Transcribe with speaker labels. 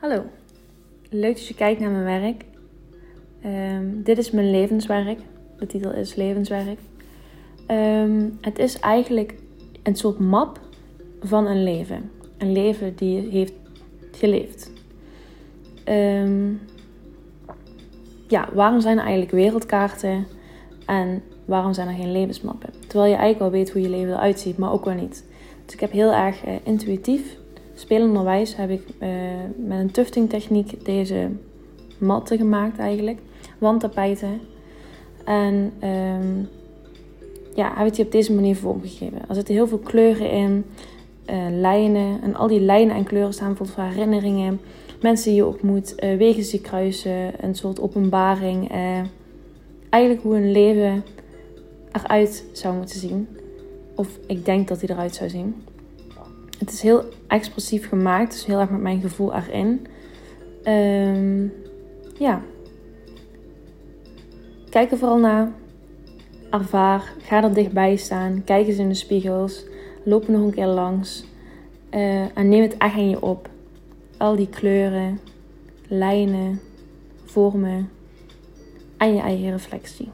Speaker 1: Hallo, leuk dat je kijkt naar mijn werk. Ehm, dit is mijn levenswerk. De titel is Levenswerk. Ehm, het is eigenlijk een soort map van een leven. Een leven die je heeft geleefd. Ehm, ja, waarom zijn er eigenlijk wereldkaarten en waarom zijn er geen levensmappen? Terwijl je eigenlijk wel weet hoe je leven eruit ziet, maar ook wel niet. Dus ik heb heel erg uh, intuïtief spelenderwijs heb ik uh, met een tuftingtechniek deze matten gemaakt eigenlijk. Wandtapijten. En um, ja, heb ik die op deze manier vormgegeven. Er zitten heel veel kleuren in. Uh, lijnen. En al die lijnen en kleuren staan bijvoorbeeld voor herinneringen. Mensen die je ontmoet. Uh, wegen die kruisen. Een soort openbaring. eigenlijk hoe een leven eruit zou moeten zien. Of ik denk dat hij eruit zou zien. Het is heel expressief gemaakt, dus heel erg met mijn gevoel erin. Um, ja. Kijk er vooral naar. Ervaar. Ga er dichtbij staan. Kijk eens in de spiegels. Loop nog een keer langs. Uh, en neem het echt aan je op. Al die kleuren, lijnen, vormen en je eigen reflectie.